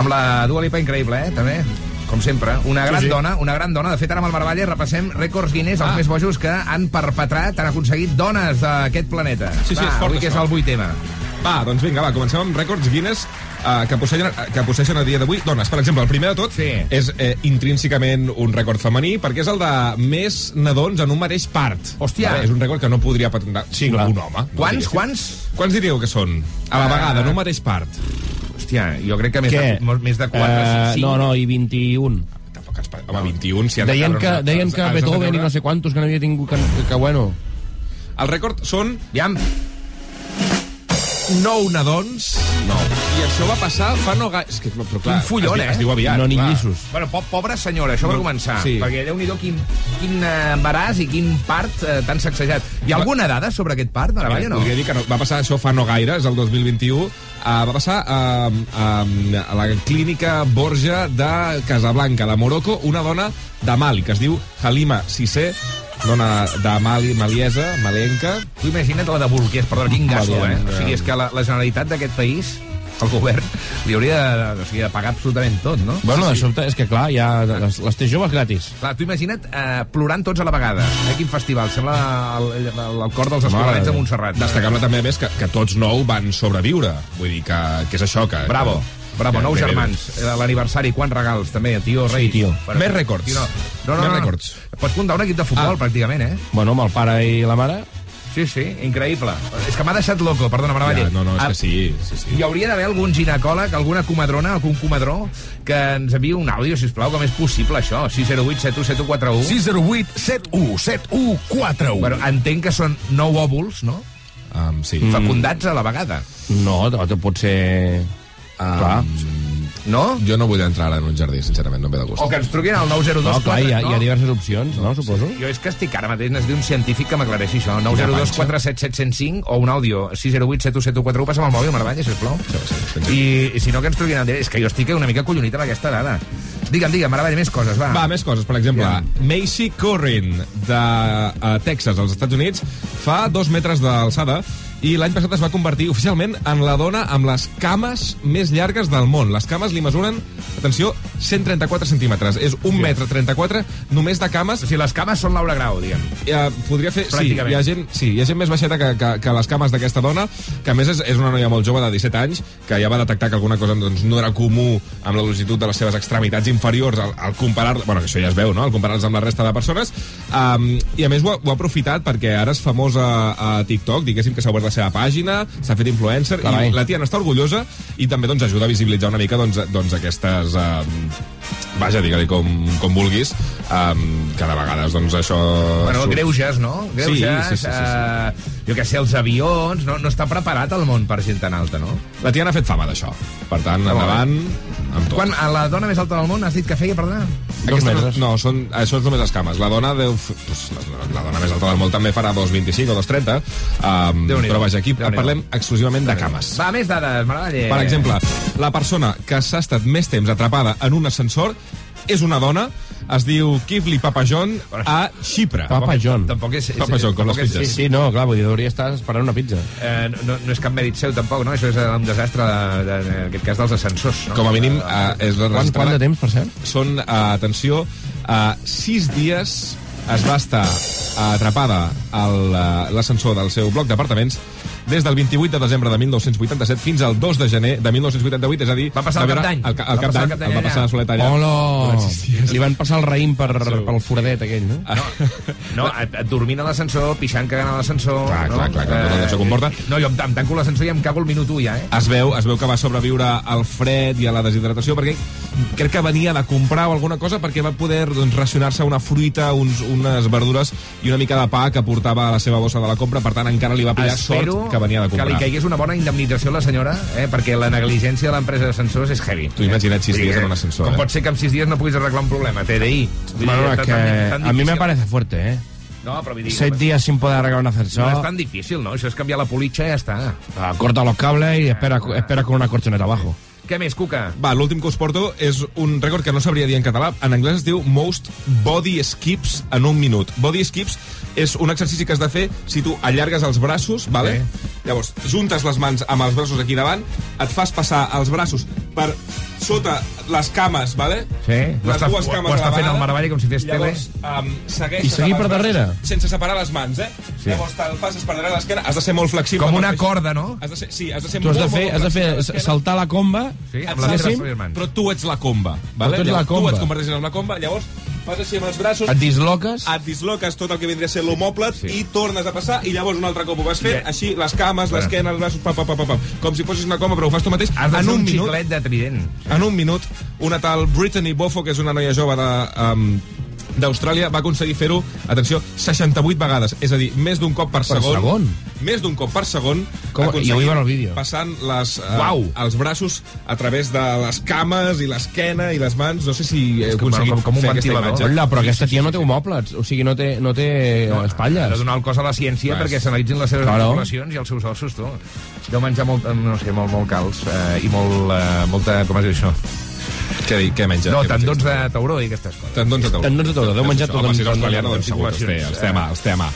Amb la Dua Lipa increïble, eh, també. Com sempre, una Sí, gran sí. dona, una gran dona. De fet, ara amb el Marvalla repassem rècords Guinness, els Ah. més bojos que han perpetrat, han aconseguit dones d'aquest planeta. Sí, sí, Va, és fort, avui que és això. el vuit tema. Va, doncs vinga, va, comencem amb rècords Guinness eh, que, posseixen, que posseixen a dia d'avui dones. Per exemple, el primer de tot sí. és eh, intrínsecament un rècord femení perquè és el de més nadons en un mateix part. Hòstia. Vale, és un rècord que no podria patentar sí, un home. Quants, diguéssim. quants? Quants diríeu que són? A la Ah. vegada, en un mateix part. Hòstia, jo crec que més, Què? de, més de 4, Eh, 5... no, no, i 21. Home, 21, si han de Deien que, una- deien que Beethoven i no sé quantos que n'havia tingut, que, que, que bueno... El rècord són... Jam. 9 nadons. 9. I això va passar fa no gaire... És que, però clar, Quin follon, es, eh? Es diu aviat. No ni clar. llissos. Bueno, po pobra senyora, això per No, començar. sí. Perquè déu-n'hi-do quin, quin eh, embaràs i quin part eh, tan sacsejat. Hi ha alguna dada sobre aquest part, de la Valla, no? Podria dir que no. Va passar això fa no gaire, és el 2021. Uh, va passar uh, uh, a la clínica Borja de Casablanca, de Morocco, una dona de Mali, que es diu Halima Sissé, dona de Mali, maliesa, malenca. Tu imagina't la de Bolquers, perdó, quin gasto, eh? O sigui, és que la, la Generalitat d'aquest país, el govern, li hauria de, o sigui, de pagar absolutament tot, no? Bueno, de sobte, és que clar, ja les, les té joves gratis. Clar, tu imagina't eh, plorant tots a la vegada. Eh, quin festival, sembla el, el, el cor dels escolarets de Montserrat. Destacable també, a més, que, que tots nou van sobreviure. Vull dir que, que és això que... Bravo. Bravo, nou germans. Eh, L'aniversari, quants regals, també, tio rei. Sí, tio. Més rècords. Tio, no. No, no, Més no, rècords. Pots comptar un equip de futbol, Ah. pràcticament, eh? Bueno, amb el pare i la mare... Sí, sí, increïble. És que m'ha deixat loco, perdona, Maravalle. Ja, no, no, és Ah, que sí, sí, sí. Hi hauria d'haver algun ginecòleg, alguna comadrona, algun comadró, que ens enviï un àudio, si plau, com és possible, això. 608 71 7141. 608 71 7141. Bueno, entenc que són nou òvuls, no? Um, sí. Fecundats a la vegada. No, no pot ser... Clar. No? Jo no vull entrar ara en un jardí, sincerament, no em ve de gust. O que ens truquin al 902... No, clar, hi ha, hi ha diverses opcions, no, suposo? Jo és que estic ara mateix, necessito un científic que m'aclareixi això. 902 47 705 o un àudio 608 717141. Passa'm el mòbil, Marvanya, sisplau. I, I si no, que ens truquin al. És que jo estic una mica collonit amb aquesta dada. Digue'm, digue'm, Marvanya, més coses, va. Va, més coses. Per exemple, Ja. Macy Corrin, de uh, Texas, als Estats Units, fa dos metres d'alçada i l'any passat es va convertir oficialment en la dona amb les cames més llargues del món. Les cames li mesuren, atenció, 134 centímetres. És un metre 34 només de cames. O sigui, les cames són Laura Grau, diguem. Ja, podria fer... Sí, hi ha gent, sí, hi ha gent més baixeta que, que, que les cames d'aquesta dona, que a més és, és una noia molt jove de 17 anys, que ja va detectar que alguna cosa doncs, no era comú amb la longitud de les seves extremitats inferiors al, al comparar... Bueno, que això ja es veu, no?, al comparar-les amb la resta de persones. Um, I a més ho ha, ho ha aprofitat perquè ara és famosa a TikTok, diguéssim que s'ha obert la seva pàgina, s'ha fet influencer, Carai. i la tia n'està orgullosa i també doncs, ajuda a visibilitzar una mica doncs, doncs aquestes... Um, vaja, digue-li com, com vulguis, um, que de vegades doncs, això... Bueno, surt- greuges, no? Greuges, Sí, sí, sí, sí, sí. Eh, jo què sé, els avions... No, no està preparat el món per gent tan alta, no? La tia n'ha fet fama d'això. Per tant, Ah, endavant amb tot. Quan, a la dona més alta del món has dit que feia, perdona? Aquesta no, no, són, això és només les cames. La dona deu... Pues, la, la dona més alta del món també farà 2,25 o 2,30. Um, però vaja, aquí parlem exclusivament de cames. Va, més dades, Maravalle. Per exemple, la persona que s'ha estat més temps atrapada en un ascensor és una dona, es diu Kifli Papajon a Xipre. Papa John. Tampoc és... és Papajon, com les tampoc és- pizzas. Sí, sí, no, clar, vull dir, hauria estar esperant una pizza. Eh, no, no és cap mèrit seu, tampoc, no? Això és eh, un desastre, de, de, en aquest cas, dels ascensors, no? Com a mínim, uh, és la Quant, quant de temps, per cert? Són, uh, atenció, uh, sis dies es va estar atrapada a l'ascensor del seu bloc d'apartaments des del 28 de desembre de 1987 fins al 2 de gener de 1988, és a dir... Va passar el cap d'any. El, el cap d'any, el va passar a solet allà. Hola! Dies. Li van passar el raïm per, pel foradet aquell, no? No, et, et dormint a l'ascensor, pixant, cagant a l'ascensor... Clar, no? clar, clar, clar, tot això comporta. No, jo em, em tanco l'ascensor i em cago el minut 1 ja, eh? Es veu, es veu que va sobreviure al fred i a la deshidratació perquè crec que venia de comprar o alguna cosa perquè va poder doncs, racionar-se una fruita, uns, unes verdures i una mica de pa que portava a la seva bossa de la compra, per tant encara li va pillar Espero sort que venia de que li comprar. caigués una bona indemnització a la senyora, eh? perquè la negligència de l'empresa d'ascensors és heavy. Tu imagina't sis dies que en un ascensor, Com eh? pot ser que en sis dies no puguis arreglar un problema? TDI. Bueno, que a mí me parece fuerte, ¿eh? No, però vull dir... Seis días sin poder arreglar un No és ascensor. tan difícil, no? Això és canviar la politxa i ja està. Ah, Corta los cables y espera, espera con una corchoneta abajo. Què més, Cuca? Va, l'últim que us porto és un rècord que no sabria dir en català. En anglès es diu Most Body Skips en un minut. Body Skips és un exercici que has de fer si tu allargues els braços, vale? Llavors, juntes les mans amb els braços aquí davant, et fas passar els braços per sota les cames, vale? Sí, ho les està, dues ho, cames ho està a la fent el vegada. Maravall com si fes tele. Llavors, um, I seguir per darrere. Sense separar les mans, eh? Sí. Llavors te'l passes per darrere l'esquena, has de ser molt flexible. Com una corda, no? Has de ser, sí, has de ser Tu has de molt, fer, molt has de fer saltar la comba. Sí, amb les teves mans. Però tu ets la comba, vale? tu ets la comba. Tu et converteixes en la comba, llavors fas així amb els braços... Et disloques. Et disloques tot el que vindria a ser l'homòplat sí. i tornes a passar i llavors un altre cop ho vas fent, així, les cames, Bueno. l'esquena, els braços, pa, pa, pa, pa, pa, com si fossis una comba, però ho fas tu mateix Has de en fer un un minut. xiclet de trident. En un minut, una tal Brittany Bofo, que és una noia jove de... Um, d'Austràlia va aconseguir fer-ho, atenció, 68 vegades, és a dir, més d'un cop per, Per segon. segon? Més d'un cop per segon. Com- jo vull veure el vídeo. Passant les, uh, els braços a través de les cames i l'esquena i les mans. No sé si he aconseguit com- com un fer aquesta imatge. Hola, però aquesta tia no té homòplats, o sigui, no té, no té Ha espatlles. de donar el cos a la ciència Vas. perquè s'analitzin les seves Claro. articulacions i els seus ossos, tu. Deu menjar molt, no sé, molt, molt calç eh, i molt, eh, molta, com es diu això? Què, què menja? No, tendons de tauró i aquestes coses. Tendons de tauró. Tendons de tauró, deu menjar tot Home, si és tendons australiana, de doncs segur que els té, els té a mà, els té a.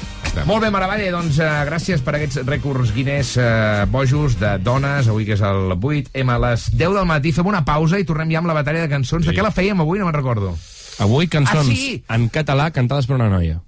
Molt bé, Maravall, doncs eh, gràcies per aquests rècords Guinness eh, bojos de dones, avui que és el 8. Hem a les 10 del matí, fem una pausa i tornem ja amb la batalla de cançons. De què la fèiem avui? No me'n recordo. Avui cançons Ah, sí? en català cantades per una noia.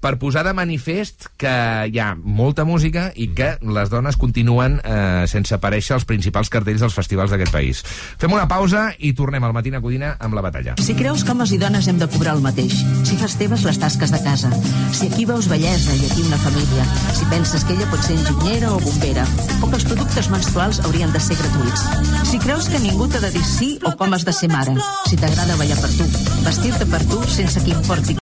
Per posar de manifest que hi ha molta música i que les dones continuen eh, sense aparèixer als principals cartells dels festivals d'aquest país. Fem una pausa i tornem al Matina Codina amb la batalla. Si creus que homes i dones hem de cobrar el mateix, si fas teves les tasques de casa, si aquí veus bellesa i aquí una família, si penses que ella pot ser enginyera o bombera, o que els productes menstruals haurien de ser gratuïts, si creus que ningú t'ha de dir sí o com has de ser mare, si t'agrada ballar per tu, vestir-te per tu sense que importi